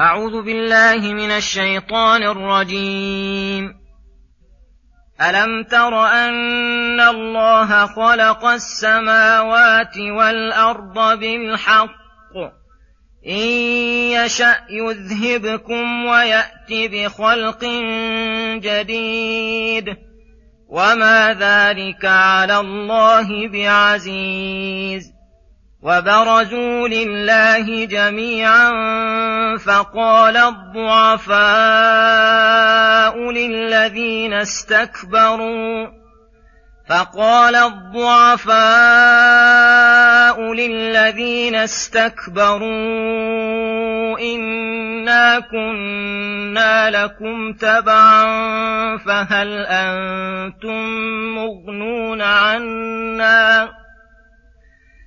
أعوذ بالله من الشيطان الرجيم. ألم تر أن الله خلق السماوات والأرض بالحق؟ إن يشأ يذهبكم ويأت بخلق جديد. وما ذلك على الله بعزيز. وبرزوا لله جميعا فقال الضعفاء للذين استكبروا فقال الضعفاء للذين استكبروا إنا كنا لكم تبعا فهل أنتم مغنون عنا؟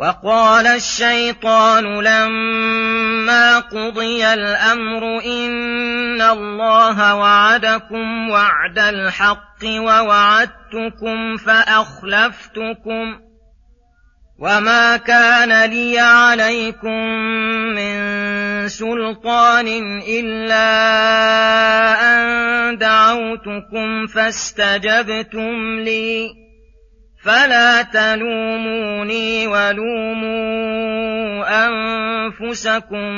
وقال الشيطان لما قضي الأمر إن الله وعدكم وعد الحق ووعدتكم فأخلفتكم وما كان لي عليكم من سلطان إلا أن دعوتكم فاستجبتم لي فلا تلوموني ولوموا انفسكم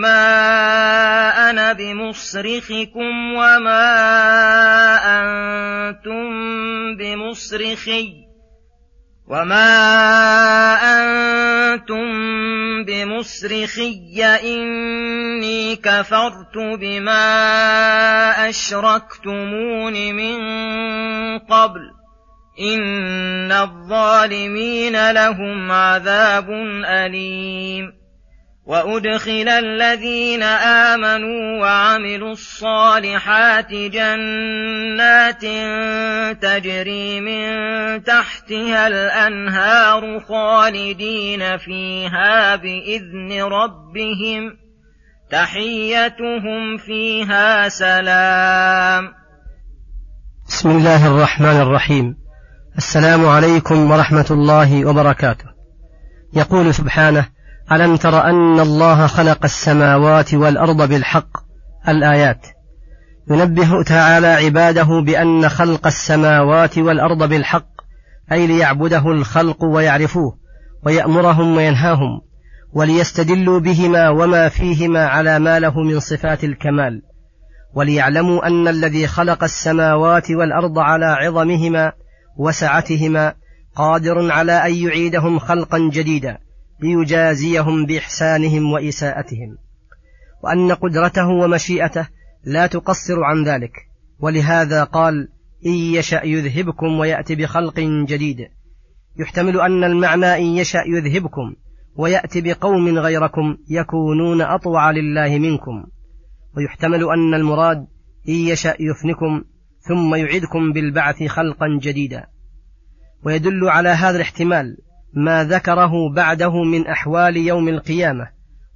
ما أنا بمصرخكم وما أنتم بمصرخي وما أنتم بمصرخي اني كفرت بما اشركتمون من قبل إن الظالمين لهم عذاب أليم وأدخل الذين آمنوا وعملوا الصالحات جنات تجري من تحتها الأنهار خالدين فيها بإذن ربهم تحيتهم فيها سلام بسم الله الرحمن الرحيم. السلام عليكم ورحمة الله وبركاته. يقول سبحانه: ألم تر أن الله خلق السماوات والأرض بالحق الآيات. ينبه تعالى عباده بأن خلق السماوات والأرض بالحق أي ليعبده الخلق ويعرفوه ويأمرهم وينهاهم وليستدلوا بهما وما فيهما على ما له من صفات الكمال وليعلموا أن الذي خلق السماوات والأرض على عظمهما وسعتهما قادر على أن يعيدهم خلقا جديدا ليجازيهم بإحسانهم وإساءتهم. وأن قدرته ومشيئته لا تقصر عن ذلك. ولهذا قال إن يشأ يذهبكم ويأتي بخلق جديد. يحتمل أن المعنى إن يشأ يذهبكم ويأتي بقوم غيركم يكونون أطوع لله منكم. ويحتمل أن المراد إن يشأ يفنكم ثم يعيدكم بالبعث خلقا جديدا. ويدل على هذا الاحتمال ما ذكره بعده من أحوال يوم القيامة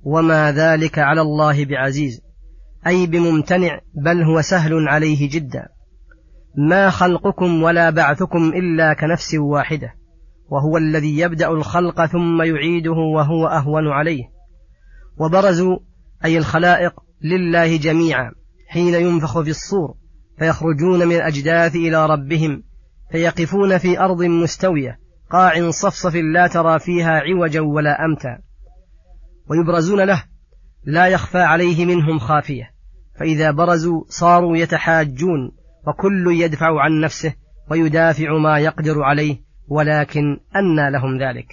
وما ذلك على الله بعزيز أي بممتنع بل هو سهل عليه جدا. ما خلقكم ولا بعثكم إلا كنفس واحدة وهو الذي يبدأ الخلق ثم يعيده وهو أهون عليه. وبرزوا أي الخلائق لله جميعا حين ينفخ في الصور. فيخرجون من الأجداث إلى ربهم فيقفون في أرض مستوية قاع صفصف لا ترى فيها عوجا ولا أمتا. ويبرزون له لا يخفى عليه منهم خافية. فإذا برزوا صاروا يتحاجون وكل يدفع عن نفسه ويدافع ما يقدر عليه ولكن أنى لهم ذلك.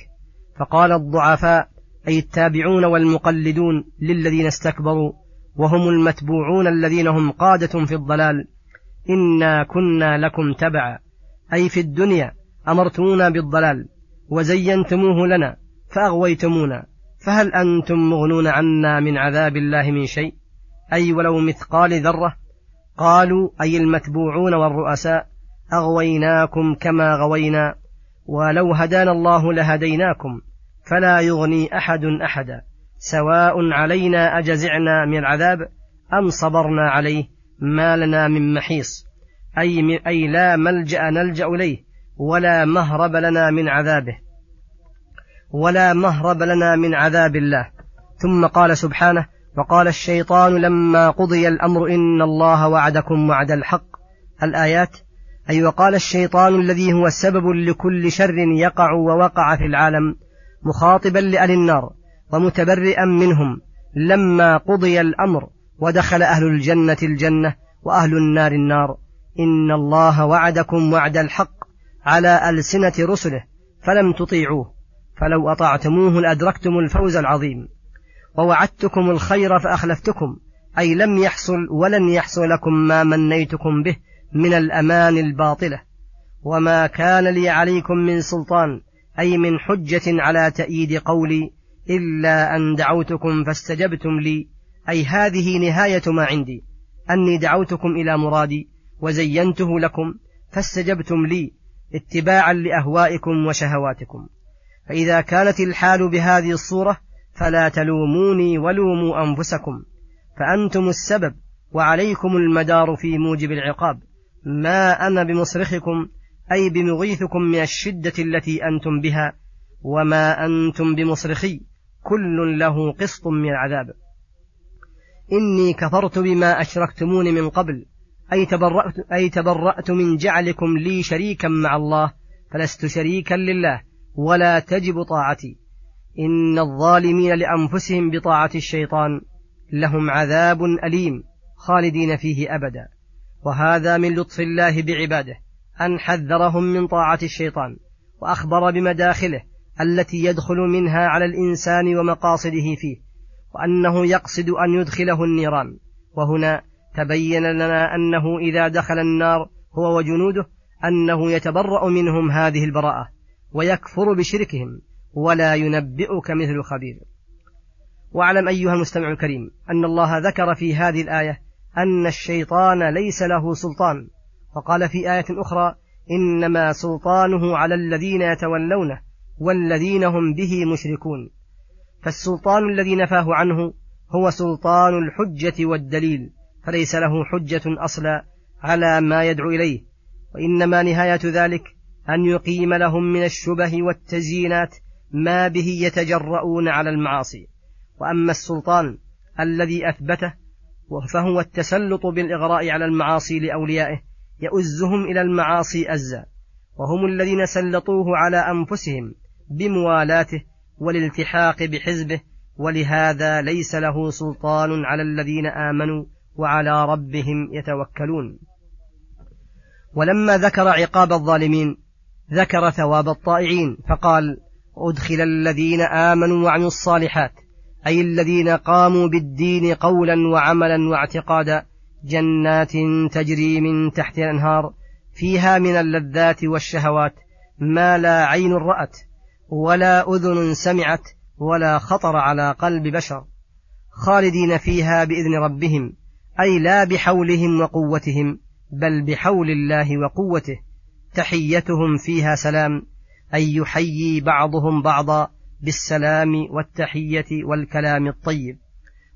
فقال الضعفاء أي التابعون والمقلدون للذين استكبروا وهم المتبوعون الذين هم قادة في الضلال إنا كنا لكم تبعا. أي في الدنيا أمرتمونا بالضلال وزينتموه لنا فأغويتمونا. فهل أنتم مغنون عنا من عذاب الله من شيء؟ أي ولو مثقال ذرة؟ قالوا أي المتبوعون والرؤساء أغويناكم كما غوينا. ولو هدانا الله لهديناكم فلا يغني أحد أحدا. سواء علينا أجزعنا من العذاب أم صبرنا عليه. ما لنا من محيص. أي, أي لا ملجأ نلجأ إليه ولا مهرب لنا من عذابه. ولا مهرب لنا من عذاب الله. ثم قال سبحانه وقال الشيطان لما قضي الأمر إن الله وعدكم وعد الحق. الآيات أي وقال الشيطان الذي هو سبب لكل شر يقع ووقع في العالم مخاطبا لأهل النار ومتبرئا منهم. لما قضي الأمر ودخل أهل الجنة الجنة وأهل النار النار. إن الله وعدكم وعد الحق على ألسنة رسله فلم تطيعوه فلو أطعتموه لأدركتم الفوز العظيم. ووعدتكم الخير فأخلفتكم أي لم يحصل ولن يحصل لكم ما منيتكم به من الأمان الباطلة. وما كان لي عليكم من سلطان أي من حجة على تأييد قولي إلا أن دعوتكم فاستجبتم لي. أي هذه نهاية ما عندي. أني دعوتكم إلى مرادي وزينته لكم فاستجبتم لي اتباعا لأهوائكم وشهواتكم. فإذا كانت الحال بهذه الصورة فلا تلوموني ولوموا أنفسكم. فأنتم السبب وعليكم المدار في موجب العقاب. ما أنا بمصرخكم أي بمغيثكم من الشدة التي أنتم بها. وما أنتم بمصرخي كل له قسط من العذاب. إني كفرت بما أشركتمون من قبل أي تبرأت, أي تبرأت من جعلكم لي شريكا مع الله فلست شريكا لله ولا تجب طاعتي. إن الظالمين لأنفسهم بطاعة الشيطان لهم عذاب أليم خالدين فيه أبدا. وهذا من لطف الله بعباده أن حذرهم من طاعة الشيطان وأخبر بمداخله التي يدخل منها على الإنسان ومقاصده فيه. وأنه يقصد أن يدخله النيران. وهنا تبين لنا أنه إذا دخل النار هو وجنوده أنه يتبرأ منهم هذه البراءة ويكفر بشركهم ولا ينبئك مثل خبير. واعلم أيها المستمع الكريم أن الله ذكر في هذه الآية أن الشيطان ليس له سلطان. وقال في آية أخرى إنما سلطانه على الذين يتولونه والذين هم به مشركون. فالسلطان الذي نفاه عنه هو سلطان الحجة والدليل فليس له حجة أصلا على ما يدعو إليه وإنما نهاية ذلك أن يقيم لهم من الشبه والتزيينات ما به يتجرؤون على المعاصي. وأما السلطان الذي أثبته فهو التسلط بالإغراء على المعاصي لأوليائه يؤزهم إلى المعاصي أزا وهم الذين سلطوه على أنفسهم بموالاته والالتحاق بحزبه ولهذا ليس له سلطان على الذين آمنوا وعلى ربهم يتوكلون. ولما ذكر عقاب الظالمين ذكر ثواب الطائعين فقال أدخل الذين آمنوا وعملوا الصالحات أي الذين قاموا بالدين قولا وعملا واعتقادا جنات تجري من تحت الأنهار فيها من اللذات والشهوات ما لا عين رأت. ولا أذن سمعت ولا خطر على قلب بشر خالدين فيها بإذن ربهم أي لا بحولهم وقوتهم بل بحول الله وقوته. تحيتهم فيها سلام أي يحيي بعضهم بعضا بالسلام والتحية والكلام الطيب.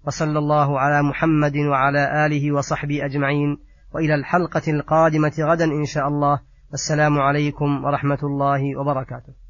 وصلى الله على محمد وعلى آله وصحبه أجمعين. وإلى الحلقة القادمة غدا إن شاء الله. والسلام عليكم ورحمة الله وبركاته.